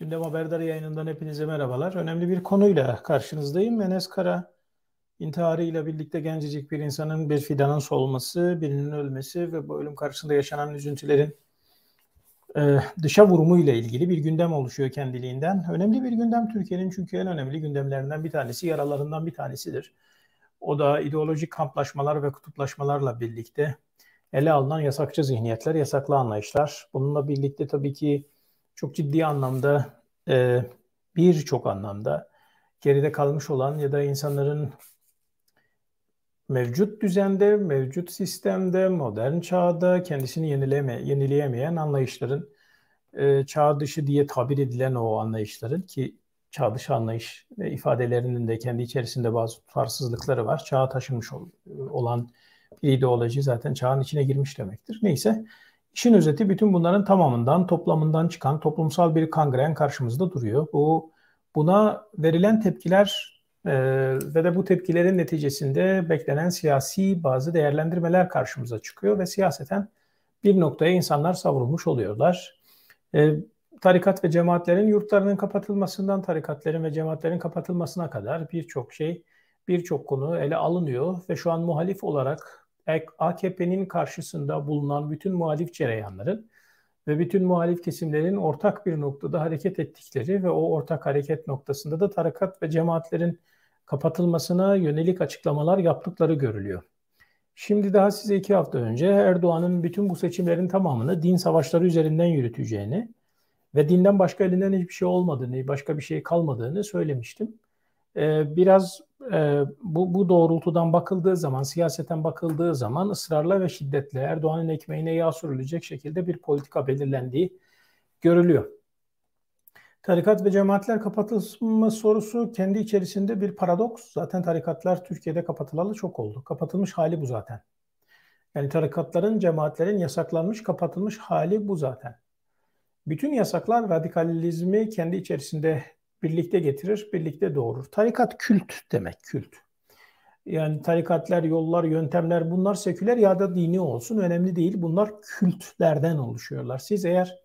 Gündem Haberdar yayınından hepinize merhabalar. Önemli bir konuyla karşınızdayım. Enes Kara intiharıyla birlikte gencecik bir insanın bir fidanın solması, birinin ölmesi ve bu ölüm karşısında yaşanan üzüntülerin e, dışa vurumu ile ilgili bir gündem oluşuyor kendiliğinden. Önemli bir gündem Türkiye'nin çünkü en önemli gündemlerinden bir tanesi, yaralarından bir tanesidir. O da ideolojik kamplaşmalar ve kutuplaşmalarla birlikte ele alınan yasakçı zihniyetler, yasaklı anlayışlar. Bununla birlikte tabii ki çok ciddi anlamda e, birçok anlamda geride kalmış olan ya da insanların mevcut düzende, mevcut sistemde, modern çağda kendisini yenileme, yenileyemeyen anlayışların e, çağ dışı diye tabir edilen o anlayışların ki çağ dışı anlayış ve ifadelerinin de kendi içerisinde bazı tutarsızlıkları var. Çağa taşınmış olan bir ideoloji zaten çağın içine girmiş demektir. Neyse İşin özeti bütün bunların tamamından, toplamından çıkan toplumsal bir kangren karşımızda duruyor. Bu buna verilen tepkiler e, ve de bu tepkilerin neticesinde beklenen siyasi bazı değerlendirmeler karşımıza çıkıyor ve siyaseten bir noktaya insanlar savrulmuş oluyorlar. E, tarikat ve cemaatlerin yurtlarının kapatılmasından tarikatlerin ve cemaatlerin kapatılmasına kadar birçok şey, birçok konu ele alınıyor ve şu an muhalif olarak AKP'nin karşısında bulunan bütün muhalif cereyanların ve bütün muhalif kesimlerin ortak bir noktada hareket ettikleri ve o ortak hareket noktasında da tarikat ve cemaatlerin kapatılmasına yönelik açıklamalar yaptıkları görülüyor. Şimdi daha size iki hafta önce Erdoğan'ın bütün bu seçimlerin tamamını din savaşları üzerinden yürüteceğini ve dinden başka elinden hiçbir şey olmadığını, başka bir şey kalmadığını söylemiştim. Ee, biraz e, bu, bu doğrultudan bakıldığı zaman, siyaseten bakıldığı zaman ısrarla ve şiddetle Erdoğan'ın ekmeğine yağ sürülecek şekilde bir politika belirlendiği görülüyor. Tarikat ve cemaatler kapatılma sorusu kendi içerisinde bir paradoks. Zaten tarikatlar Türkiye'de kapatılalı çok oldu. Kapatılmış hali bu zaten. Yani tarikatların, cemaatlerin yasaklanmış, kapatılmış hali bu zaten. Bütün yasaklar radikalizmi kendi içerisinde birlikte getirir, birlikte doğurur. Tarikat kült demek, kült. Yani tarikatlar, yollar, yöntemler bunlar seküler ya da dini olsun önemli değil. Bunlar kültlerden oluşuyorlar. Siz eğer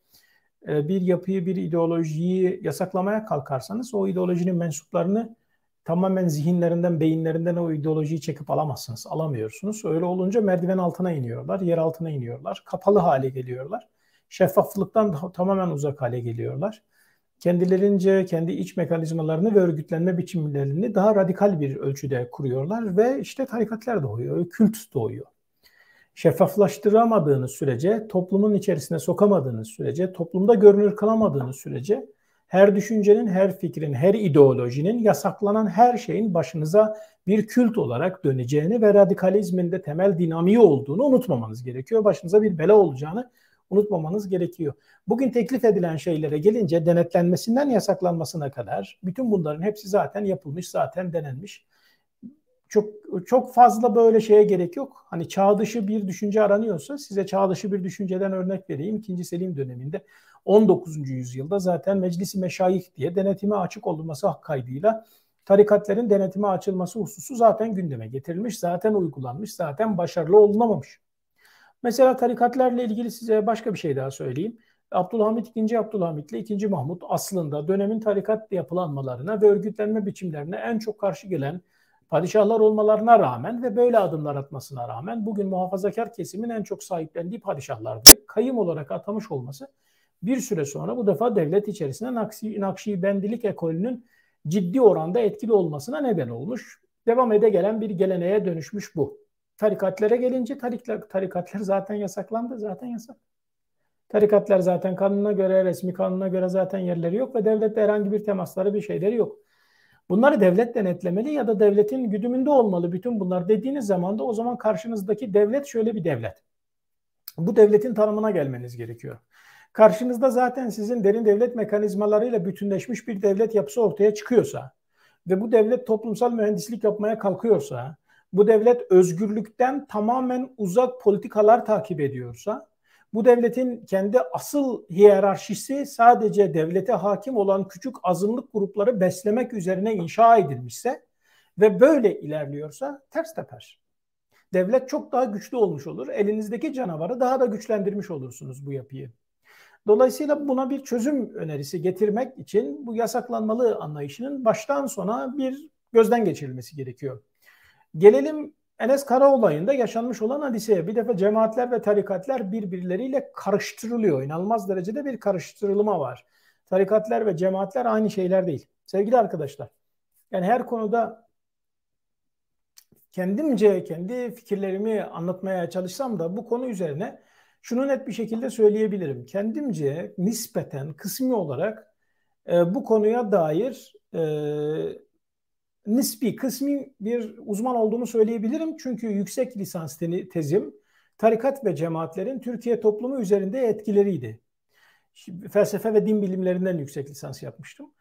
e, bir yapıyı, bir ideolojiyi yasaklamaya kalkarsanız o ideolojinin mensuplarını tamamen zihinlerinden, beyinlerinden o ideolojiyi çekip alamazsınız. Alamıyorsunuz. Öyle olunca merdiven altına iniyorlar, yer altına iniyorlar. Kapalı hale geliyorlar. Şeffaflıktan tamamen uzak hale geliyorlar kendilerince kendi iç mekanizmalarını ve örgütlenme biçimlerini daha radikal bir ölçüde kuruyorlar ve işte tarikatlar doğuyor, kült doğuyor. Şeffaflaştıramadığınız sürece, toplumun içerisine sokamadığınız sürece, toplumda görünür kılamadığınız sürece her düşüncenin, her fikrin, her ideolojinin, yasaklanan her şeyin başınıza bir kült olarak döneceğini ve radikalizmin de temel dinamiği olduğunu unutmamanız gerekiyor. Başınıza bir bela olacağını unutmamanız gerekiyor. Bugün teklif edilen şeylere gelince denetlenmesinden yasaklanmasına kadar bütün bunların hepsi zaten yapılmış, zaten denenmiş. Çok çok fazla böyle şeye gerek yok. Hani çağ dışı bir düşünce aranıyorsa size çağ dışı bir düşünceden örnek vereyim. İkinci Selim döneminde 19. yüzyılda zaten Meclisi Meşayih diye denetime açık olması kaydıyla tarikatlerin denetime açılması hususu zaten gündeme getirilmiş, zaten uygulanmış, zaten başarılı olunamamış. Mesela tarikatlarla ilgili size başka bir şey daha söyleyeyim. Abdülhamit II. Abdülhamit ile II. Mahmut aslında dönemin tarikat yapılanmalarına ve örgütlenme biçimlerine en çok karşı gelen padişahlar olmalarına rağmen ve böyle adımlar atmasına rağmen bugün muhafazakar kesimin en çok sahiplendiği padişahlardı. Kayım olarak atamış olması bir süre sonra bu defa devlet içerisinde Nakşi, Nakşibendilik ekolünün ciddi oranda etkili olmasına neden olmuş. Devam ede gelen bir geleneğe dönüşmüş bu. Tarikatlere gelince tarikatlar, tarikatlar zaten yasaklandı. Zaten yasak. Tarikatlar zaten kanuna göre, resmi kanuna göre zaten yerleri yok ve devlette herhangi bir temasları, bir şeyleri yok. Bunları devlet denetlemeli ya da devletin güdümünde olmalı bütün bunlar dediğiniz zaman da o zaman karşınızdaki devlet şöyle bir devlet. Bu devletin tanımına gelmeniz gerekiyor. Karşınızda zaten sizin derin devlet mekanizmalarıyla bütünleşmiş bir devlet yapısı ortaya çıkıyorsa ve bu devlet toplumsal mühendislik yapmaya kalkıyorsa bu devlet özgürlükten tamamen uzak politikalar takip ediyorsa, bu devletin kendi asıl hiyerarşisi sadece devlete hakim olan küçük azınlık grupları beslemek üzerine inşa edilmişse ve böyle ilerliyorsa ters teper. Devlet çok daha güçlü olmuş olur. Elinizdeki canavarı daha da güçlendirmiş olursunuz bu yapıyı. Dolayısıyla buna bir çözüm önerisi getirmek için bu yasaklanmalı anlayışının baştan sona bir gözden geçirilmesi gerekiyor. Gelelim Enes Kara olayında yaşanmış olan hadiseye. Bir defa cemaatler ve tarikatlar birbirleriyle karıştırılıyor. İnanılmaz derecede bir karıştırılma var. Tarikatlar ve cemaatler aynı şeyler değil. Sevgili arkadaşlar, yani her konuda kendimce kendi fikirlerimi anlatmaya çalışsam da bu konu üzerine şunu net bir şekilde söyleyebilirim. Kendimce nispeten kısmi olarak e, bu konuya dair e, nispi, kısmi bir uzman olduğumu söyleyebilirim. Çünkü yüksek lisans tezim tarikat ve cemaatlerin Türkiye toplumu üzerinde etkileriydi. Felsefe ve din bilimlerinden yüksek lisans yapmıştım.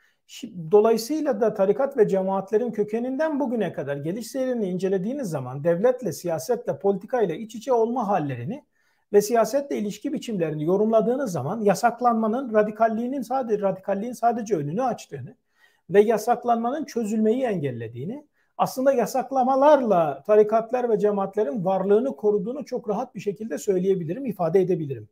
Dolayısıyla da tarikat ve cemaatlerin kökeninden bugüne kadar geliş seyrini incelediğiniz zaman devletle, siyasetle, politikayla iç içe olma hallerini ve siyasetle ilişki biçimlerini yorumladığınız zaman yasaklanmanın radikalliğinin sadece radikalliğin sadece önünü açtığını ve yasaklanmanın çözülmeyi engellediğini, aslında yasaklamalarla tarikatlar ve cemaatlerin varlığını koruduğunu çok rahat bir şekilde söyleyebilirim, ifade edebilirim.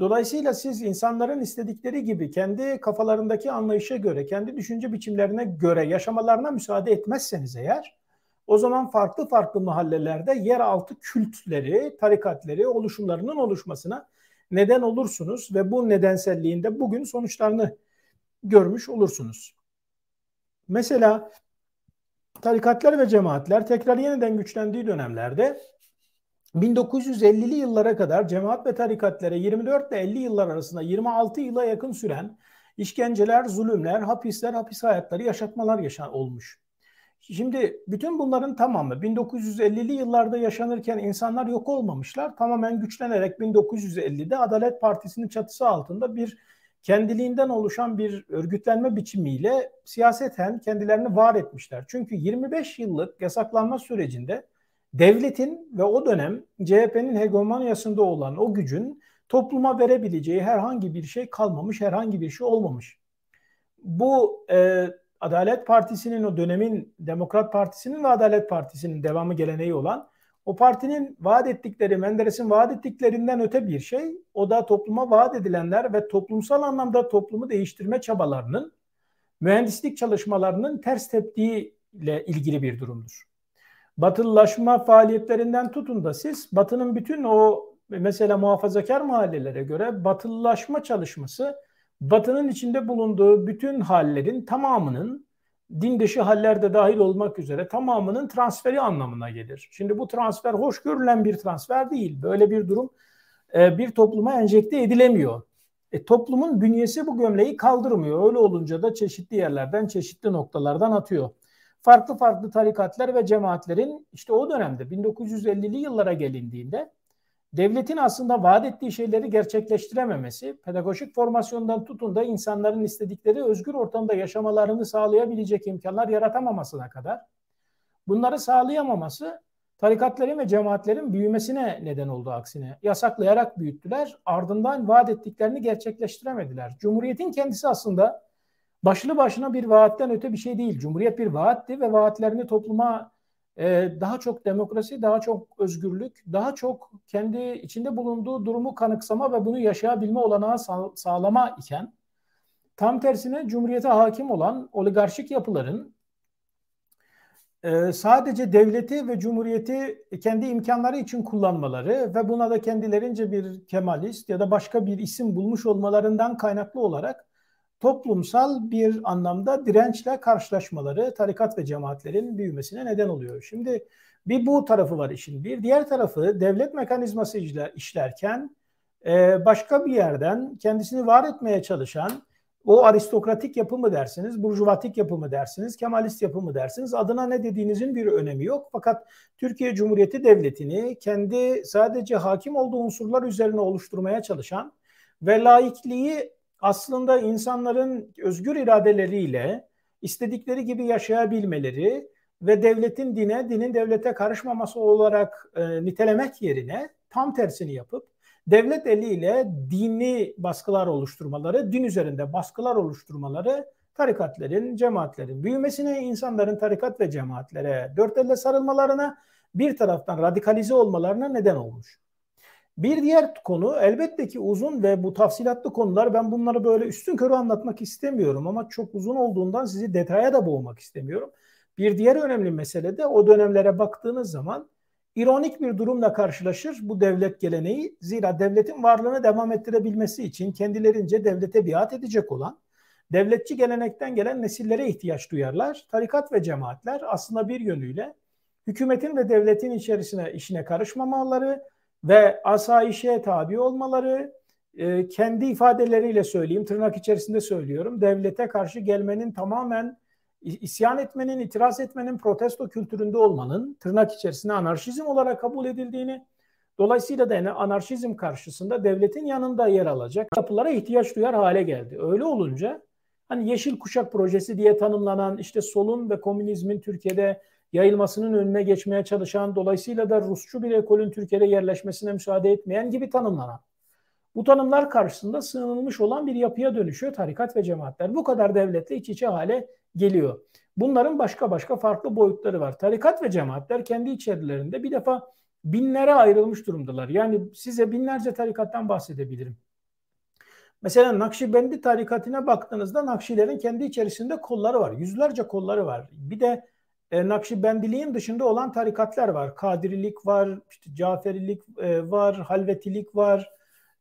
Dolayısıyla siz insanların istedikleri gibi kendi kafalarındaki anlayışa göre, kendi düşünce biçimlerine göre yaşamalarına müsaade etmezseniz eğer, o zaman farklı farklı mahallelerde yeraltı kültleri, tarikatleri, oluşumlarının oluşmasına neden olursunuz ve bu nedenselliğinde bugün sonuçlarını görmüş olursunuz. Mesela tarikatlar ve cemaatler tekrar yeniden güçlendiği dönemlerde 1950'li yıllara kadar cemaat ve tarikatlere 24 ile 50 yıllar arasında 26 yıla yakın süren işkenceler, zulümler, hapisler, hapis hayatları, yaşatmalar yaşan olmuş. Şimdi bütün bunların tamamı 1950'li yıllarda yaşanırken insanlar yok olmamışlar. Tamamen güçlenerek 1950'de Adalet Partisi'nin çatısı altında bir kendiliğinden oluşan bir örgütlenme biçimiyle siyaseten kendilerini var etmişler. Çünkü 25 yıllık yasaklanma sürecinde devletin ve o dönem CHP'nin hegemonyasında olan o gücün topluma verebileceği herhangi bir şey kalmamış, herhangi bir şey olmamış. Bu e, Adalet Partisi'nin o dönemin Demokrat Partisi'nin ve Adalet Partisi'nin devamı geleneği olan o partinin vaat ettikleri, Menderes'in vaat ettiklerinden öte bir şey. O da topluma vaat edilenler ve toplumsal anlamda toplumu değiştirme çabalarının, mühendislik çalışmalarının ters teptiğiyle ilgili bir durumdur. Batılılaşma faaliyetlerinden tutun da siz Batı'nın bütün o mesela muhafazakar mahallelere göre batılılaşma çalışması Batı'nın içinde bulunduğu bütün hallerin tamamının din dışı haller de dahil olmak üzere tamamının transferi anlamına gelir. Şimdi bu transfer hoş görülen bir transfer değil. Böyle bir durum e, bir topluma enjekte edilemiyor. E, toplumun bünyesi bu gömleği kaldırmıyor. Öyle olunca da çeşitli yerlerden, çeşitli noktalardan atıyor. Farklı farklı tarikatlar ve cemaatlerin işte o dönemde 1950'li yıllara gelindiğinde devletin aslında vaat ettiği şeyleri gerçekleştirememesi, pedagojik formasyondan tutun da insanların istedikleri özgür ortamda yaşamalarını sağlayabilecek imkanlar yaratamamasına kadar bunları sağlayamaması tarikatların ve cemaatlerin büyümesine neden oldu aksine. Yasaklayarak büyüttüler, ardından vaat ettiklerini gerçekleştiremediler. Cumhuriyetin kendisi aslında başlı başına bir vaatten öte bir şey değil. Cumhuriyet bir vaatti ve vaatlerini topluma daha çok demokrasi, daha çok özgürlük, daha çok kendi içinde bulunduğu durumu kanıksama ve bunu yaşayabilme olanağı sağ, sağlama iken tam tersine cumhuriyete hakim olan oligarşik yapıların e, sadece devleti ve cumhuriyeti kendi imkanları için kullanmaları ve buna da kendilerince bir kemalist ya da başka bir isim bulmuş olmalarından kaynaklı olarak toplumsal bir anlamda dirençle karşılaşmaları tarikat ve cemaatlerin büyümesine neden oluyor. Şimdi bir bu tarafı var işin. Bir diğer tarafı devlet mekanizması işlerken e, başka bir yerden kendisini var etmeye çalışan o aristokratik yapı mı dersiniz, burjuvatik yapı mı dersiniz, kemalist yapı mı dersiniz adına ne dediğinizin bir önemi yok. Fakat Türkiye Cumhuriyeti Devleti'ni kendi sadece hakim olduğu unsurlar üzerine oluşturmaya çalışan ve laikliği aslında insanların özgür iradeleriyle istedikleri gibi yaşayabilmeleri ve devletin dine, dinin devlete karışmaması olarak e, nitelemek yerine tam tersini yapıp devlet eliyle dini baskılar oluşturmaları, din üzerinde baskılar oluşturmaları tarikatların, cemaatlerin büyümesine, insanların tarikat ve cemaatlere dört elle sarılmalarına, bir taraftan radikalize olmalarına neden olmuş. Bir diğer konu elbette ki uzun ve bu tafsilatlı konular ben bunları böyle üstün körü anlatmak istemiyorum ama çok uzun olduğundan sizi detaya da boğmak istemiyorum. Bir diğer önemli mesele de o dönemlere baktığınız zaman ironik bir durumla karşılaşır bu devlet geleneği. Zira devletin varlığını devam ettirebilmesi için kendilerince devlete biat edecek olan devletçi gelenekten gelen nesillere ihtiyaç duyarlar. Tarikat ve cemaatler aslında bir yönüyle hükümetin ve devletin içerisine işine karışmamaları ve asayişe tabi olmaları, e, kendi ifadeleriyle söyleyeyim, tırnak içerisinde söylüyorum, devlete karşı gelmenin tamamen isyan etmenin, itiraz etmenin, protesto kültüründe olmanın tırnak içerisinde anarşizm olarak kabul edildiğini, dolayısıyla da anarşizm karşısında devletin yanında yer alacak yapılara ihtiyaç duyar hale geldi. Öyle olunca hani Yeşil Kuşak Projesi diye tanımlanan işte solun ve komünizmin Türkiye'de yayılmasının önüne geçmeye çalışan, dolayısıyla da Rusçu bir ekolün Türkiye'de yerleşmesine müsaade etmeyen gibi tanımlanan. Bu tanımlar karşısında sığınılmış olan bir yapıya dönüşüyor tarikat ve cemaatler. Bu kadar devletle iç içe hale geliyor. Bunların başka başka farklı boyutları var. Tarikat ve cemaatler kendi içerilerinde bir defa binlere ayrılmış durumdalar. Yani size binlerce tarikattan bahsedebilirim. Mesela Nakşibendi tarikatına baktığınızda Nakşilerin kendi içerisinde kolları var. Yüzlerce kolları var. Bir de e, Nakşibendiliğin dışında olan tarikatlar var. Kadirilik var, işte Caferilik e, var, Halvetilik var,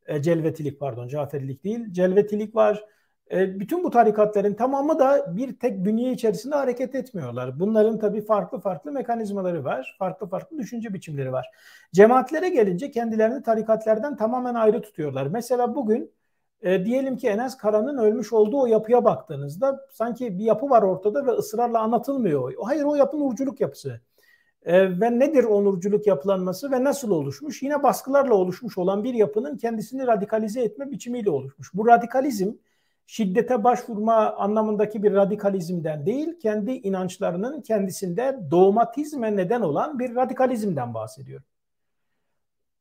e, Celvetilik pardon, Caferilik değil, Celvetilik var. E, bütün bu tarikatların tamamı da bir tek bünye içerisinde hareket etmiyorlar. Bunların tabii farklı farklı mekanizmaları var, farklı farklı düşünce biçimleri var. Cemaatlere gelince kendilerini tarikatlardan tamamen ayrı tutuyorlar. Mesela bugün e, diyelim ki Enes Kara'nın ölmüş olduğu o yapıya baktığınızda sanki bir yapı var ortada ve ısrarla anlatılmıyor. Hayır o yapı nurculuk yapısı. E, ve nedir o nurculuk yapılanması ve nasıl oluşmuş? Yine baskılarla oluşmuş olan bir yapının kendisini radikalize etme biçimiyle oluşmuş. Bu radikalizm şiddete başvurma anlamındaki bir radikalizmden değil, kendi inançlarının kendisinde doğmatizme neden olan bir radikalizmden bahsediyor.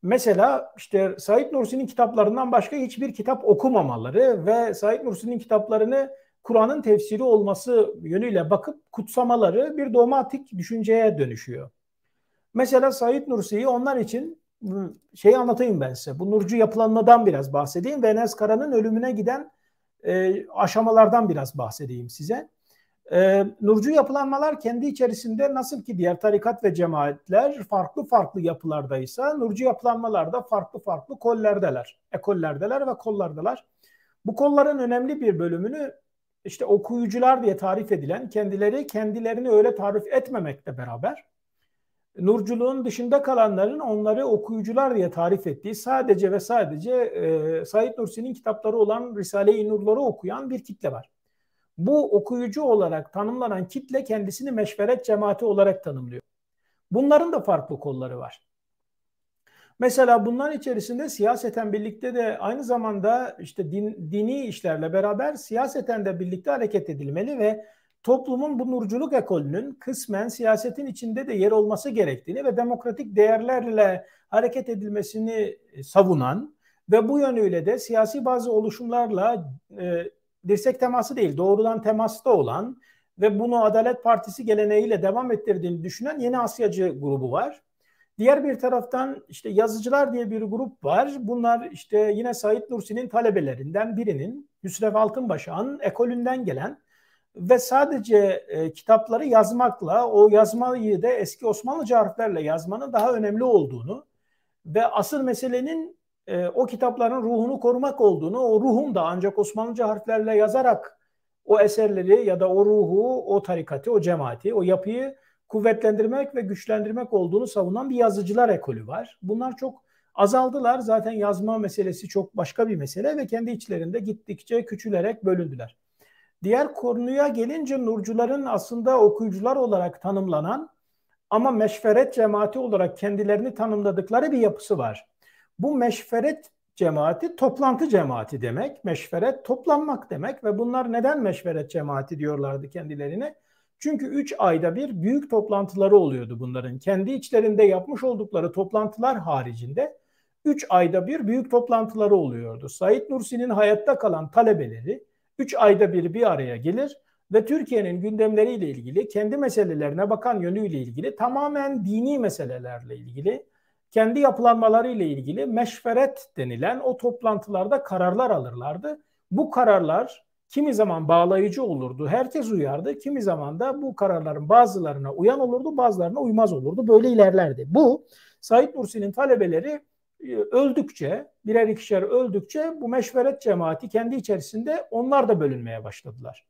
Mesela işte Said Nursi'nin kitaplarından başka hiçbir kitap okumamaları ve Said Nursi'nin kitaplarını Kur'an'ın tefsiri olması yönüyle bakıp kutsamaları bir dogmatik düşünceye dönüşüyor. Mesela Said Nursi'yi onlar için şey anlatayım ben size. Bu nurcu yapılanmadan biraz bahsedeyim ve Enes Kara'nın ölümüne giden e, aşamalardan biraz bahsedeyim size. E, nurcu yapılanmalar kendi içerisinde nasıl ki diğer tarikat ve cemaatler farklı farklı yapılardaysa nurcu yapılanmalar da farklı farklı kollerdeler. Ekollerdeler ve kollardalar. Bu kolların önemli bir bölümünü işte okuyucular diye tarif edilen kendileri kendilerini öyle tarif etmemekle beraber nurculuğun dışında kalanların onları okuyucular diye tarif ettiği sadece ve sadece e, Said Nursi'nin kitapları olan Risale-i Nurları okuyan bir kitle var. Bu okuyucu olarak tanımlanan kitle kendisini meşveret cemaati olarak tanımlıyor. Bunların da farklı kolları var. Mesela bunların içerisinde siyaseten birlikte de aynı zamanda işte din, dini işlerle beraber siyaseten de birlikte hareket edilmeli ve toplumun bu nurculuk ekolünün kısmen siyasetin içinde de yer olması gerektiğini ve demokratik değerlerle hareket edilmesini savunan ve bu yönüyle de siyasi bazı oluşumlarla e, dirsek teması değil doğrudan temasta olan ve bunu Adalet Partisi geleneğiyle devam ettirdiğini düşünen Yeni Asyacı grubu var. Diğer bir taraftan işte yazıcılar diye bir grup var. Bunlar işte yine Said Nursi'nin talebelerinden birinin Hüsrev Altınbaşak'ın ekolünden gelen ve sadece e, kitapları yazmakla o yazmayı da eski Osmanlıca harflerle yazmanın daha önemli olduğunu ve asıl meselenin e, o kitapların ruhunu korumak olduğunu, o ruhun da ancak Osmanlıca harflerle yazarak o eserleri ya da o ruhu, o tarikatı, o cemaati, o yapıyı kuvvetlendirmek ve güçlendirmek olduğunu savunan bir yazıcılar ekolü var. Bunlar çok azaldılar. Zaten yazma meselesi çok başka bir mesele ve kendi içlerinde gittikçe küçülerek bölündüler. Diğer konuya gelince nurcuların aslında okuyucular olarak tanımlanan ama meşveret cemaati olarak kendilerini tanımladıkları bir yapısı var. Bu meşveret cemaati toplantı cemaati demek. Meşveret toplanmak demek ve bunlar neden meşveret cemaati diyorlardı kendilerine? Çünkü 3 ayda bir büyük toplantıları oluyordu bunların. Kendi içlerinde yapmış oldukları toplantılar haricinde 3 ayda bir büyük toplantıları oluyordu. Said Nursi'nin hayatta kalan talebeleri 3 ayda bir bir araya gelir ve Türkiye'nin gündemleriyle ilgili, kendi meselelerine bakan yönüyle ilgili, tamamen dini meselelerle ilgili kendi yapılanmaları ile ilgili meşveret denilen o toplantılarda kararlar alırlardı. Bu kararlar kimi zaman bağlayıcı olurdu, herkes uyardı. Kimi zaman da bu kararların bazılarına uyan olurdu, bazılarına uymaz olurdu. Böyle ilerlerdi. Bu Said Nursi'nin talebeleri e, öldükçe, birer ikişer öldükçe bu meşveret cemaati kendi içerisinde onlar da bölünmeye başladılar.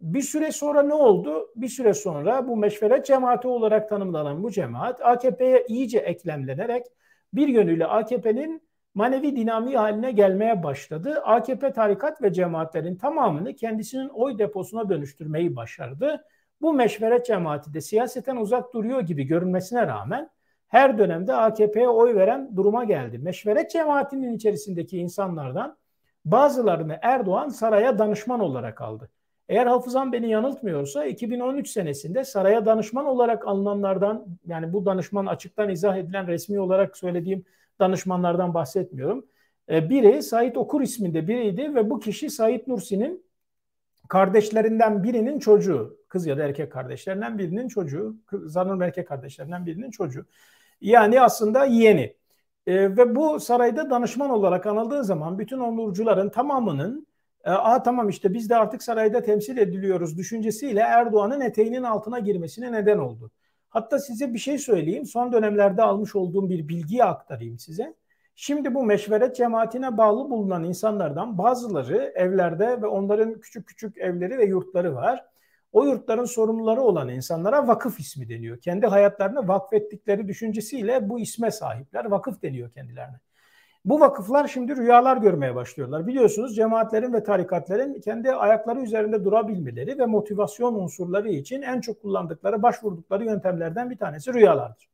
Bir süre sonra ne oldu? Bir süre sonra bu meşveret cemaati olarak tanımlanan bu cemaat AKP'ye iyice eklemlenerek bir yönüyle AKP'nin manevi dinamiği haline gelmeye başladı. AKP tarikat ve cemaatlerin tamamını kendisinin oy deposuna dönüştürmeyi başardı. Bu meşveret cemaati de siyaseten uzak duruyor gibi görünmesine rağmen her dönemde AKP'ye oy veren duruma geldi. Meşveret cemaatinin içerisindeki insanlardan bazılarını Erdoğan saraya danışman olarak aldı. Eğer hafızam beni yanıltmıyorsa 2013 senesinde saraya danışman olarak alınanlardan yani bu danışman açıktan izah edilen resmi olarak söylediğim danışmanlardan bahsetmiyorum. E, biri Sait Okur isminde biriydi ve bu kişi Sait Nursi'nin kardeşlerinden birinin çocuğu. Kız ya da erkek kardeşlerinden birinin çocuğu. Sanırım erkek kardeşlerinden birinin çocuğu. Yani aslında yeğeni. E, ve bu sarayda danışman olarak anıldığı zaman bütün onurcuların tamamının e, Aa tamam işte biz de artık sarayda temsil ediliyoruz düşüncesiyle Erdoğan'ın eteğinin altına girmesine neden oldu. Hatta size bir şey söyleyeyim. Son dönemlerde almış olduğum bir bilgiyi aktarayım size. Şimdi bu meşveret cemaatine bağlı bulunan insanlardan bazıları evlerde ve onların küçük küçük evleri ve yurtları var. O yurtların sorumluları olan insanlara vakıf ismi deniyor. Kendi hayatlarını vakfettikleri düşüncesiyle bu isme sahipler. Vakıf deniyor kendilerine. Bu vakıflar şimdi rüyalar görmeye başlıyorlar. Biliyorsunuz cemaatlerin ve tarikatlerin kendi ayakları üzerinde durabilmeleri ve motivasyon unsurları için en çok kullandıkları, başvurdukları yöntemlerden bir tanesi rüyalardır.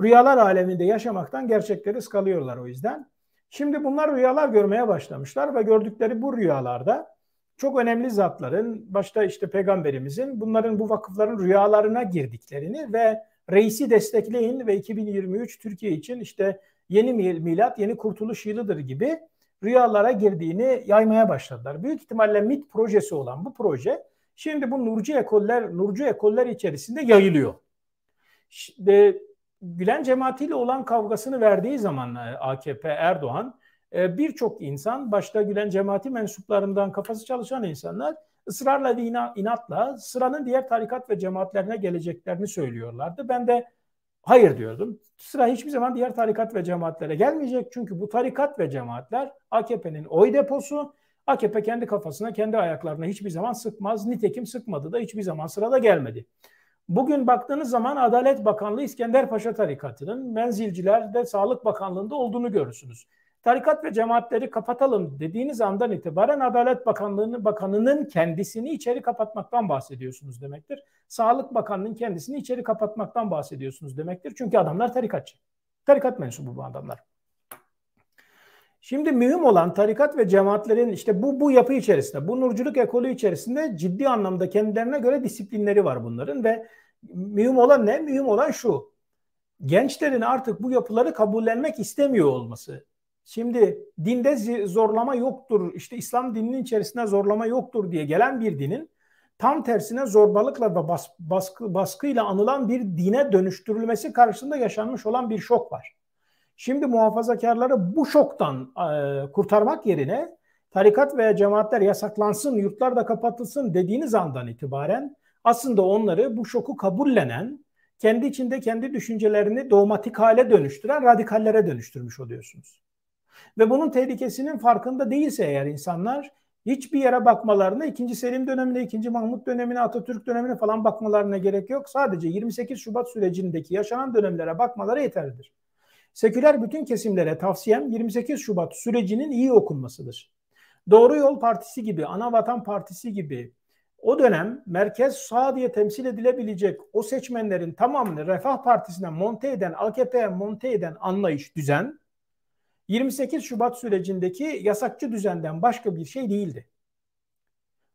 Rüyalar aleminde yaşamaktan gerçekleri ıskalıyorlar o yüzden. Şimdi bunlar rüyalar görmeye başlamışlar ve gördükleri bu rüyalarda çok önemli zatların, başta işte peygamberimizin bunların bu vakıfların rüyalarına girdiklerini ve reisi destekleyin ve 2023 Türkiye için işte yeni milat, yeni kurtuluş yılıdır gibi rüyalara girdiğini yaymaya başladılar. Büyük ihtimalle MIT projesi olan bu proje şimdi bu Nurcu ekoller, Nurcu ekoller içerisinde yayılıyor. İşte, Gülen cemaatiyle olan kavgasını verdiği zaman e, AKP Erdoğan e, birçok insan başta Gülen cemaati mensuplarından kafası çalışan insanlar ısrarla ve inatla sıranın diğer tarikat ve cemaatlerine geleceklerini söylüyorlardı. Ben de Hayır diyordum. Sıra hiçbir zaman diğer tarikat ve cemaatlere gelmeyecek. Çünkü bu tarikat ve cemaatler AKP'nin oy deposu. AKP kendi kafasına, kendi ayaklarına hiçbir zaman sıkmaz. Nitekim sıkmadı da hiçbir zaman sırada gelmedi. Bugün baktığınız zaman Adalet Bakanlığı İskender Paşa tarikatının menzilcilerde Sağlık Bakanlığı'nda olduğunu görürsünüz tarikat ve cemaatleri kapatalım dediğiniz andan itibaren Adalet Bakanlığı'nın bakanının kendisini içeri kapatmaktan bahsediyorsunuz demektir. Sağlık Bakanlığı'nın kendisini içeri kapatmaktan bahsediyorsunuz demektir. Çünkü adamlar tarikatçı. Tarikat mensubu bu adamlar. Şimdi mühim olan tarikat ve cemaatlerin işte bu bu yapı içerisinde, bu nurculuk ekolü içerisinde ciddi anlamda kendilerine göre disiplinleri var bunların ve mühim olan ne? Mühim olan şu. Gençlerin artık bu yapıları kabullenmek istemiyor olması. Şimdi dinde zorlama yoktur, işte İslam dininin içerisinde zorlama yoktur diye gelen bir dinin tam tersine zorbalıkla ve bas, baskı, baskıyla anılan bir dine dönüştürülmesi karşısında yaşanmış olan bir şok var. Şimdi muhafazakarları bu şoktan e, kurtarmak yerine tarikat veya cemaatler yasaklansın, yurtlar da kapatılsın dediğiniz andan itibaren aslında onları bu şoku kabullenen, kendi içinde kendi düşüncelerini dogmatik hale dönüştüren radikallere dönüştürmüş oluyorsunuz. Ve bunun tehlikesinin farkında değilse eğer insanlar hiçbir yere bakmalarına, 2. Selim dönemine, 2. Mahmut dönemine, Atatürk dönemine falan bakmalarına gerek yok. Sadece 28 Şubat sürecindeki yaşanan dönemlere bakmaları yeterlidir. Seküler bütün kesimlere tavsiyem 28 Şubat sürecinin iyi okunmasıdır. Doğru Yol Partisi gibi, Ana Vatan Partisi gibi o dönem merkez sağ diye temsil edilebilecek o seçmenlerin tamamını Refah Partisi'ne monte eden, AKP'ye monte eden anlayış, düzen 28 Şubat sürecindeki yasakçı düzenden başka bir şey değildi.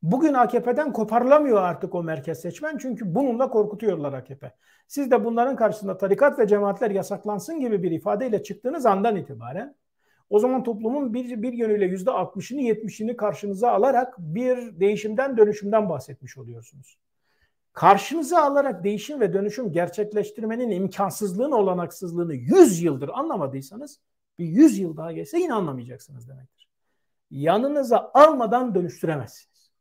Bugün AKP'den koparılamıyor artık o merkez seçmen çünkü bununla korkutuyorlar AKP. Siz de bunların karşısında tarikat ve cemaatler yasaklansın gibi bir ifadeyle çıktığınız andan itibaren o zaman toplumun bir, bir yönüyle yüzde 60'ını 70'ini karşınıza alarak bir değişimden dönüşümden bahsetmiş oluyorsunuz. karşınıza alarak değişim ve dönüşüm gerçekleştirmenin imkansızlığını, olanaksızlığını 100 yıldır anlamadıysanız bir 100 yıl daha geçse yine anlamayacaksınız demektir. Yanınıza almadan dönüştüremezsiniz.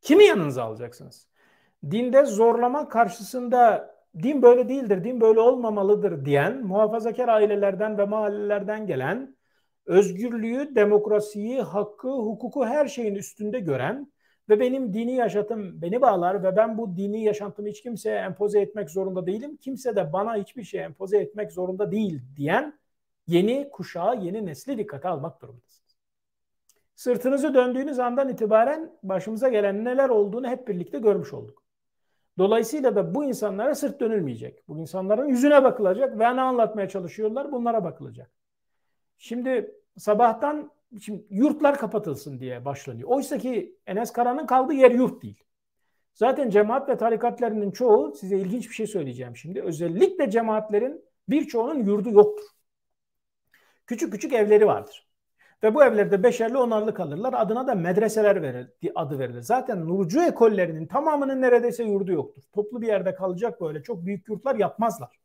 Kimi yanınıza alacaksınız? Dinde zorlama karşısında din böyle değildir, din böyle olmamalıdır diyen muhafazakar ailelerden ve mahallelerden gelen özgürlüğü, demokrasiyi, hakkı, hukuku her şeyin üstünde gören ve benim dini yaşantım beni bağlar ve ben bu dini yaşantımı hiç kimseye empoze etmek zorunda değilim. Kimse de bana hiçbir şey empoze etmek zorunda değil diyen yeni kuşağı, yeni nesli dikkate almak durumundasınız. Sırtınızı döndüğünüz andan itibaren başımıza gelen neler olduğunu hep birlikte görmüş olduk. Dolayısıyla da bu insanlara sırt dönülmeyecek. Bu insanların yüzüne bakılacak ve ne anlatmaya çalışıyorlar bunlara bakılacak. Şimdi sabahtan şimdi yurtlar kapatılsın diye başlanıyor. Oysa ki Enes Kara'nın kaldığı yer yurt değil. Zaten cemaat ve tarikatlarının çoğu size ilginç bir şey söyleyeceğim şimdi. Özellikle cemaatlerin birçoğunun yurdu yoktur. Küçük küçük evleri vardır. Ve bu evlerde beşerli onarlı kalırlar. Adına da medreseler verir, adı verilir. Zaten Nurcu ekollerinin tamamının neredeyse yurdu yoktur. Toplu bir yerde kalacak böyle çok büyük yurtlar yapmazlar.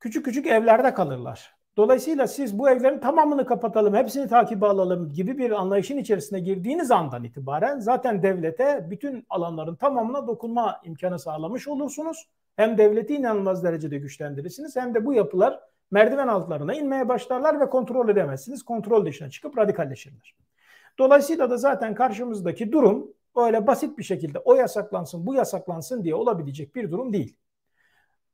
Küçük küçük evlerde kalırlar. Dolayısıyla siz bu evlerin tamamını kapatalım, hepsini takibe alalım gibi bir anlayışın içerisine girdiğiniz andan itibaren zaten devlete bütün alanların tamamına dokunma imkanı sağlamış olursunuz. Hem devleti inanılmaz derecede güçlendirirsiniz hem de bu yapılar merdiven altlarına inmeye başlarlar ve kontrol edemezsiniz. Kontrol dışına çıkıp radikalleşirler. Dolayısıyla da zaten karşımızdaki durum öyle basit bir şekilde o yasaklansın bu yasaklansın diye olabilecek bir durum değil.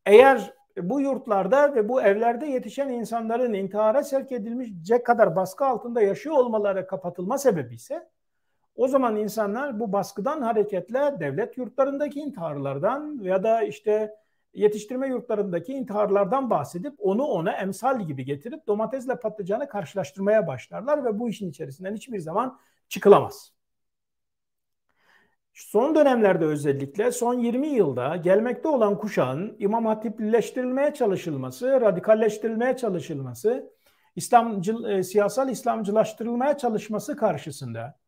Eğer bu yurtlarda ve bu evlerde yetişen insanların intihara sevk edilmeyecek kadar baskı altında yaşıyor olmaları kapatılma sebebi ise o zaman insanlar bu baskıdan hareketle devlet yurtlarındaki intiharlardan ya da işte yetiştirme yurtlarındaki intiharlardan bahsedip onu ona emsal gibi getirip domatesle patlıcanı karşılaştırmaya başlarlar ve bu işin içerisinden hiçbir zaman çıkılamaz. Son dönemlerde özellikle son 20 yılda gelmekte olan kuşağın imam hatiplileştirilmeye çalışılması, radikalleştirilmeye çalışılması, İslamcı, e, siyasal İslamcılaştırılmaya çalışması karşısında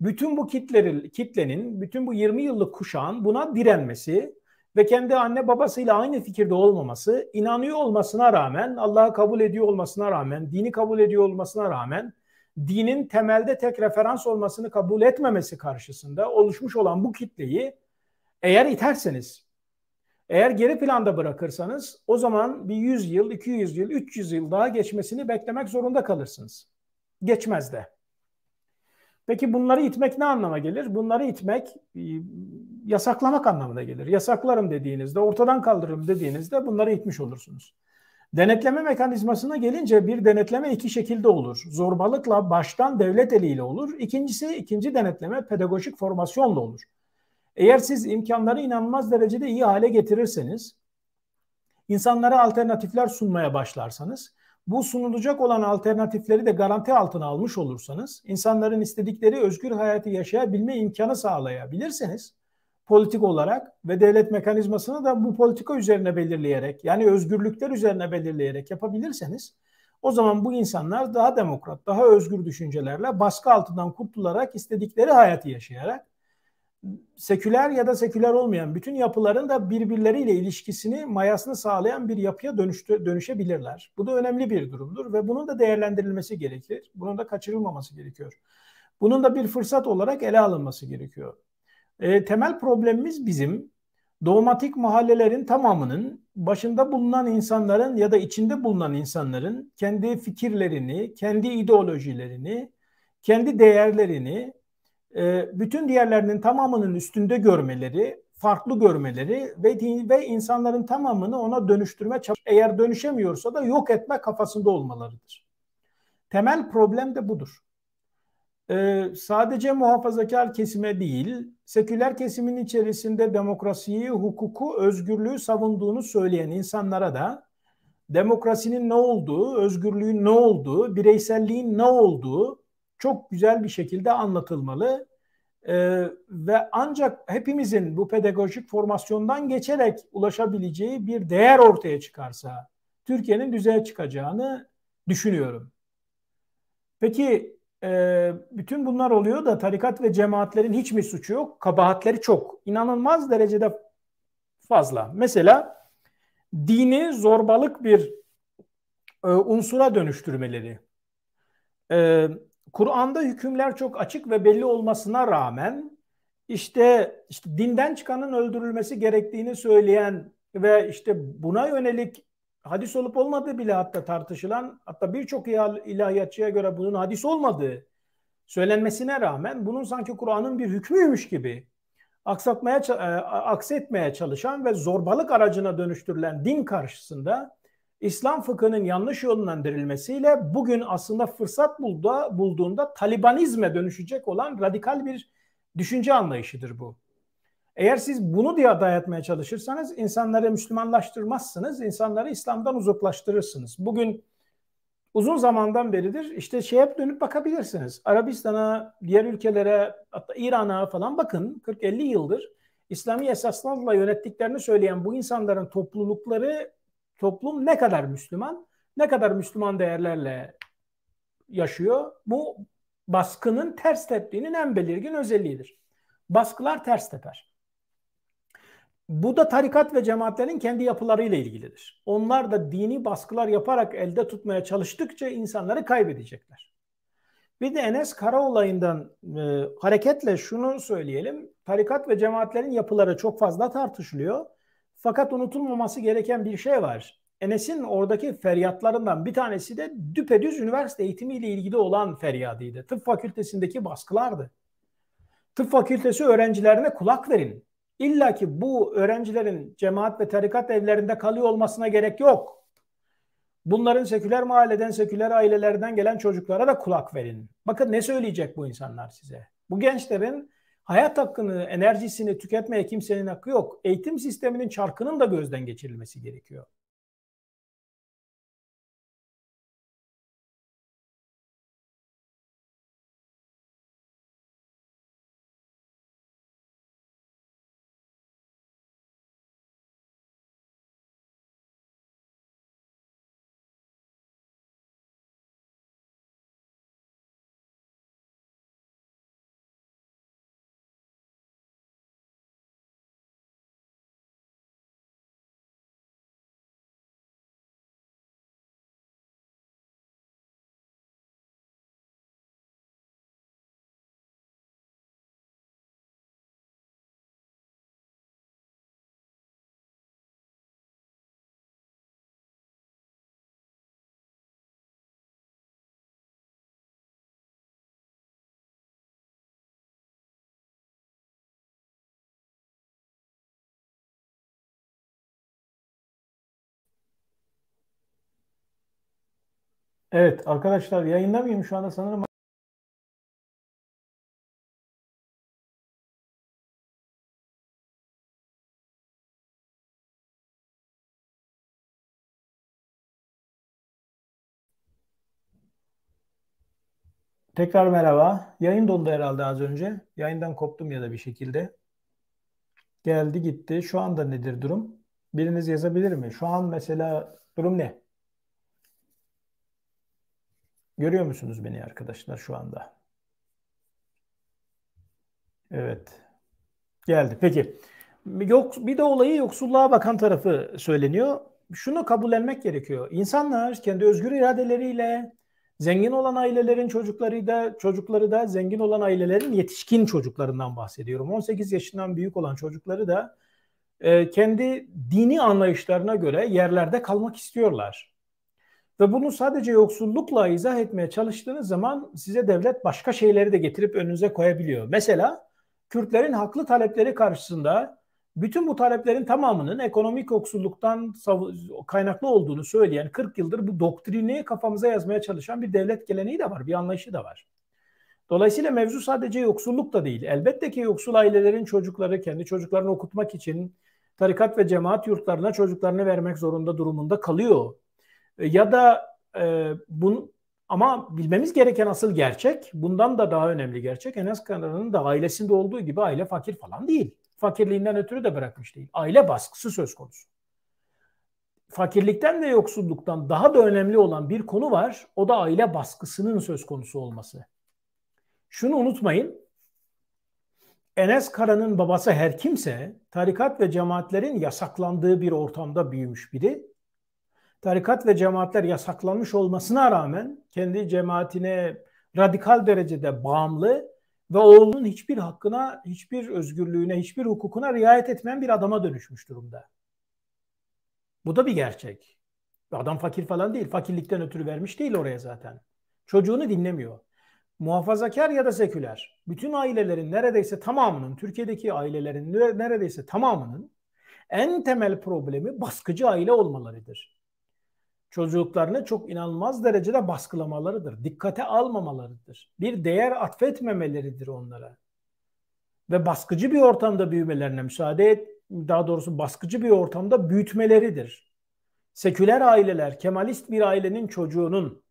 bütün bu kitlerin, kitlenin, bütün bu 20 yıllık kuşağın buna direnmesi ve kendi anne babasıyla aynı fikirde olmaması, inanıyor olmasına rağmen, Allah'ı kabul ediyor olmasına rağmen, dini kabul ediyor olmasına rağmen dinin temelde tek referans olmasını kabul etmemesi karşısında oluşmuş olan bu kitleyi eğer iterseniz, eğer geri planda bırakırsanız o zaman bir 100 yıl, 200 yıl, 300 yıl daha geçmesini beklemek zorunda kalırsınız. Geçmez de. Peki bunları itmek ne anlama gelir? Bunları itmek e, yasaklamak anlamına gelir. Yasaklarım dediğinizde, ortadan kaldırırım dediğinizde bunları itmiş olursunuz. Denetleme mekanizmasına gelince bir denetleme iki şekilde olur. Zorbalıkla baştan devlet eliyle olur. İkincisi ikinci denetleme pedagojik formasyonla olur. Eğer siz imkanları inanılmaz derecede iyi hale getirirseniz, insanlara alternatifler sunmaya başlarsanız, bu sunulacak olan alternatifleri de garanti altına almış olursanız, insanların istedikleri özgür hayatı yaşayabilme imkanı sağlayabilirseniz, politik olarak ve devlet mekanizmasını da bu politika üzerine belirleyerek yani özgürlükler üzerine belirleyerek yapabilirseniz o zaman bu insanlar daha demokrat, daha özgür düşüncelerle baskı altından kurtularak istedikleri hayatı yaşayarak seküler ya da seküler olmayan bütün yapıların da birbirleriyle ilişkisini, mayasını sağlayan bir yapıya dönüştü, dönüşebilirler. Bu da önemli bir durumdur ve bunun da değerlendirilmesi gerekir. Bunun da kaçırılmaması gerekiyor. Bunun da bir fırsat olarak ele alınması gerekiyor. E, temel problemimiz bizim doğmatik mahallelerin tamamının başında bulunan insanların ya da içinde bulunan insanların kendi fikirlerini, kendi ideolojilerini, kendi değerlerini e, bütün diğerlerinin tamamının üstünde görmeleri, farklı görmeleri ve ve insanların tamamını ona dönüştürme eğer dönüşemiyorsa da yok etme kafasında olmalarıdır. Temel problem de budur e, sadece muhafazakar kesime değil, seküler kesimin içerisinde demokrasiyi, hukuku, özgürlüğü savunduğunu söyleyen insanlara da demokrasinin ne olduğu, özgürlüğün ne olduğu, bireyselliğin ne olduğu çok güzel bir şekilde anlatılmalı. Ee, ve ancak hepimizin bu pedagojik formasyondan geçerek ulaşabileceği bir değer ortaya çıkarsa Türkiye'nin düzeye çıkacağını düşünüyorum. Peki e, bütün bunlar oluyor da tarikat ve cemaatlerin hiç mi suçu yok? Kabahatleri çok. İnanılmaz derecede fazla. Mesela dini zorbalık bir e, unsura dönüştürmeleri. E, Kur'an'da hükümler çok açık ve belli olmasına rağmen işte, işte dinden çıkanın öldürülmesi gerektiğini söyleyen ve işte buna yönelik hadis olup olmadığı bile hatta tartışılan hatta birçok ilahiyatçıya göre bunun hadis olmadığı söylenmesine rağmen bunun sanki Kur'an'ın bir hükmüymüş gibi aksatmaya e, aksetmeye çalışan ve zorbalık aracına dönüştürülen din karşısında İslam fıkhının yanlış yönlendirilmesiyle bugün aslında fırsat bulduğunda, bulduğunda Talibanizme dönüşecek olan radikal bir düşünce anlayışıdır bu. Eğer siz bunu diye dayatmaya çalışırsanız insanları Müslümanlaştırmazsınız, insanları İslam'dan uzaklaştırırsınız. Bugün uzun zamandan beridir işte şey hep dönüp bakabilirsiniz. Arabistan'a, diğer ülkelere, hatta İran'a falan bakın 40-50 yıldır İslami esaslarla yönettiklerini söyleyen bu insanların toplulukları, toplum ne kadar Müslüman, ne kadar Müslüman değerlerle yaşıyor. Bu baskının ters teptiğinin en belirgin özelliğidir. Baskılar ters teper. Bu da tarikat ve cemaatlerin kendi yapılarıyla ilgilidir. Onlar da dini baskılar yaparak elde tutmaya çalıştıkça insanları kaybedecekler. Bir de Enes Kara olayından e, hareketle şunu söyleyelim. Tarikat ve cemaatlerin yapıları çok fazla tartışılıyor. Fakat unutulmaması gereken bir şey var. Enes'in oradaki feryatlarından bir tanesi de düpedüz üniversite eğitimiyle ilgili olan feryadıydı. Tıp fakültesindeki baskılardı. Tıp fakültesi öğrencilerine kulak verin. İlla ki bu öğrencilerin cemaat ve tarikat evlerinde kalıyor olmasına gerek yok. Bunların seküler mahalleden, seküler ailelerden gelen çocuklara da kulak verin. Bakın ne söyleyecek bu insanlar size. Bu gençlerin hayat hakkını, enerjisini tüketmeye kimsenin hakkı yok. Eğitim sisteminin çarkının da gözden geçirilmesi gerekiyor. Evet arkadaşlar yayında mıyım şu anda sanırım Tekrar merhaba. Yayın dondu herhalde az önce. Yayından koptum ya da bir şekilde. Geldi gitti. Şu anda nedir durum? Biriniz yazabilir mi? Şu an mesela durum ne? Görüyor musunuz beni arkadaşlar şu anda? Evet. Geldi. Peki. Yok, bir de olayı yoksulluğa bakan tarafı söyleniyor. Şunu kabullenmek gerekiyor. İnsanlar kendi özgür iradeleriyle zengin olan ailelerin çocukları da çocukları da zengin olan ailelerin yetişkin çocuklarından bahsediyorum. 18 yaşından büyük olan çocukları da e, kendi dini anlayışlarına göre yerlerde kalmak istiyorlar. Ve bunu sadece yoksullukla izah etmeye çalıştığınız zaman size devlet başka şeyleri de getirip önünüze koyabiliyor. Mesela Kürtlerin haklı talepleri karşısında bütün bu taleplerin tamamının ekonomik yoksulluktan kaynaklı olduğunu söyleyen 40 yıldır bu doktrini kafamıza yazmaya çalışan bir devlet geleneği de var, bir anlayışı da var. Dolayısıyla mevzu sadece yoksulluk da değil. Elbette ki yoksul ailelerin çocukları kendi çocuklarını okutmak için tarikat ve cemaat yurtlarına çocuklarını vermek zorunda durumunda kalıyor. E, ya da e, bunu ama bilmemiz gereken asıl gerçek, bundan da daha önemli gerçek Enes Kanar'ın da ailesinde olduğu gibi aile fakir falan değil. Fakirliğinden ötürü de bırakmış değil. Aile baskısı söz konusu. Fakirlikten ve yoksulluktan daha da önemli olan bir konu var. O da aile baskısının söz konusu olması. Şunu unutmayın. Enes Kara'nın babası her kimse tarikat ve cemaatlerin yasaklandığı bir ortamda büyümüş biri. Tarikat ve cemaatler yasaklanmış olmasına rağmen kendi cemaatine radikal derecede bağımlı ve oğlunun hiçbir hakkına, hiçbir özgürlüğüne, hiçbir hukukuna riayet etmeyen bir adama dönüşmüş durumda. Bu da bir gerçek. Adam fakir falan değil. Fakirlikten ötürü vermiş değil oraya zaten. Çocuğunu dinlemiyor. Muhafazakar ya da seküler. Bütün ailelerin neredeyse tamamının, Türkiye'deki ailelerin neredeyse tamamının en temel problemi baskıcı aile olmalarıdır. Çocuklarını çok inanılmaz derecede baskılamalarıdır. Dikkate almamalarıdır. Bir değer atfetmemeleridir onlara. Ve baskıcı bir ortamda büyümelerine müsaade et, daha doğrusu baskıcı bir ortamda büyütmeleridir. Seküler aileler, Kemalist bir ailenin çocuğunun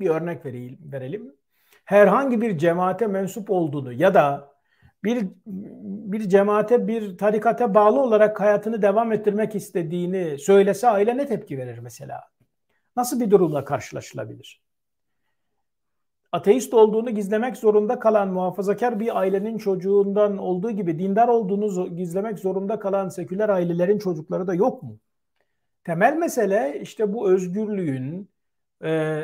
bir örnek vereyim, verelim. Herhangi bir cemaate mensup olduğunu ya da bir bir cemaate, bir tarikata bağlı olarak hayatını devam ettirmek istediğini söylese aile ne tepki verir mesela? Nasıl bir durumla karşılaşılabilir? Ateist olduğunu gizlemek zorunda kalan muhafazakar bir ailenin çocuğundan olduğu gibi dindar olduğunu gizlemek zorunda kalan seküler ailelerin çocukları da yok mu? Temel mesele işte bu özgürlüğün, e,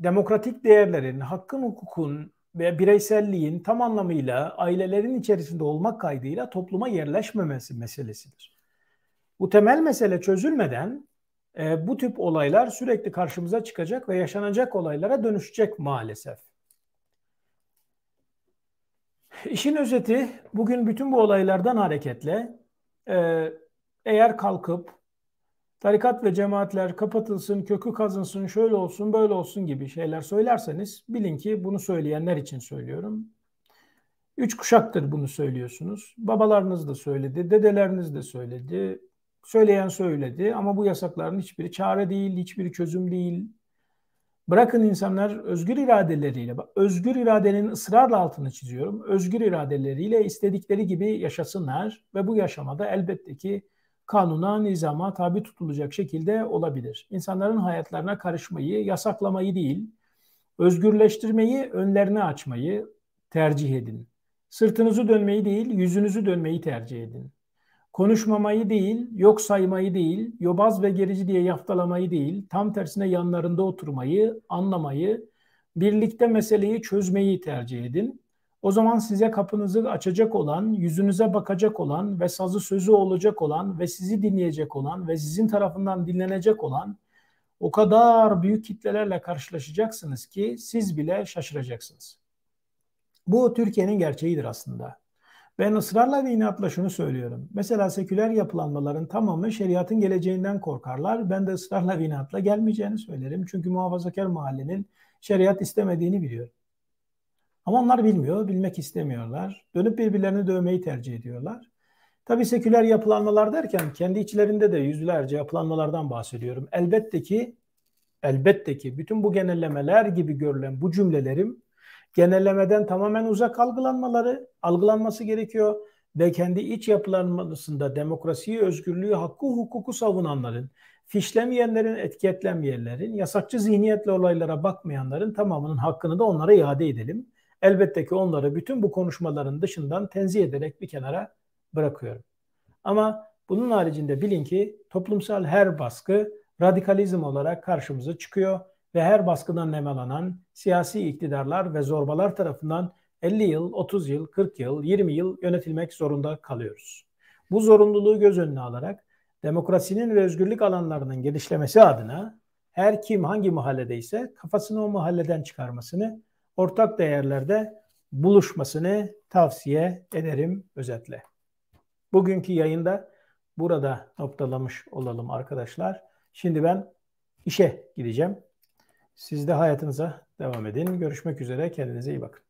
demokratik değerlerin, hakkın, hukukun ve bireyselliğin tam anlamıyla ailelerin içerisinde olmak kaydıyla topluma yerleşmemesi meselesidir. Bu temel mesele çözülmeden e, bu tip olaylar sürekli karşımıza çıkacak ve yaşanacak olaylara dönüşecek maalesef. İşin özeti bugün bütün bu olaylardan hareketle e, eğer kalkıp tarikat ve cemaatler kapatılsın, kökü kazınsın, şöyle olsun, böyle olsun gibi şeyler söylerseniz bilin ki bunu söyleyenler için söylüyorum. Üç kuşaktır bunu söylüyorsunuz. Babalarınız da söyledi, dedeleriniz de söyledi, söyleyen söyledi ama bu yasakların hiçbiri çare değil, hiçbiri çözüm değil. Bırakın insanlar özgür iradeleriyle, özgür iradenin ısrarla altını çiziyorum, özgür iradeleriyle istedikleri gibi yaşasınlar ve bu yaşamada elbette ki kanuna, nizama tabi tutulacak şekilde olabilir. İnsanların hayatlarına karışmayı, yasaklamayı değil, özgürleştirmeyi, önlerini açmayı tercih edin. Sırtınızı dönmeyi değil, yüzünüzü dönmeyi tercih edin. Konuşmamayı değil, yok saymayı değil, yobaz ve gerici diye yaftalamayı değil, tam tersine yanlarında oturmayı, anlamayı, birlikte meseleyi çözmeyi tercih edin. O zaman size kapınızı açacak olan, yüzünüze bakacak olan ve sazı sözü olacak olan ve sizi dinleyecek olan ve sizin tarafından dinlenecek olan o kadar büyük kitlelerle karşılaşacaksınız ki siz bile şaşıracaksınız. Bu Türkiye'nin gerçeğidir aslında. Ben ısrarla ve inatla şunu söylüyorum. Mesela seküler yapılanmaların tamamı şeriatın geleceğinden korkarlar. Ben de ısrarla ve inatla gelmeyeceğini söylerim. Çünkü muhafazakar mahallenin şeriat istemediğini biliyorum. Ama onlar bilmiyor, bilmek istemiyorlar. Dönüp birbirlerini dövmeyi tercih ediyorlar. Tabii seküler yapılanmalar derken kendi içlerinde de yüzlerce yapılanmalardan bahsediyorum. Elbette ki elbette ki bütün bu genellemeler gibi görülen bu cümlelerim genellemeden tamamen uzak algılanmaları, algılanması gerekiyor ve kendi iç yapılanmasında demokrasiyi, özgürlüğü, hakkı, hukuku savunanların, fişlemeyenlerin, etiketlenmeyenlerin, yasakçı zihniyetle olaylara bakmayanların tamamının hakkını da onlara iade edelim. Elbette ki onları bütün bu konuşmaların dışından tenzih ederek bir kenara bırakıyorum. Ama bunun haricinde bilin ki toplumsal her baskı radikalizm olarak karşımıza çıkıyor ve her baskıdan nemalanan siyasi iktidarlar ve zorbalar tarafından 50 yıl, 30 yıl, 40 yıl, 20 yıl yönetilmek zorunda kalıyoruz. Bu zorunluluğu göz önüne alarak demokrasinin ve özgürlük alanlarının genişlemesi adına her kim hangi mahalledeyse kafasını o mahalleden çıkarmasını ortak değerlerde buluşmasını tavsiye ederim özetle. Bugünkü yayında burada noktalamış olalım arkadaşlar. Şimdi ben işe gideceğim. Siz de hayatınıza devam edin. Görüşmek üzere. Kendinize iyi bakın.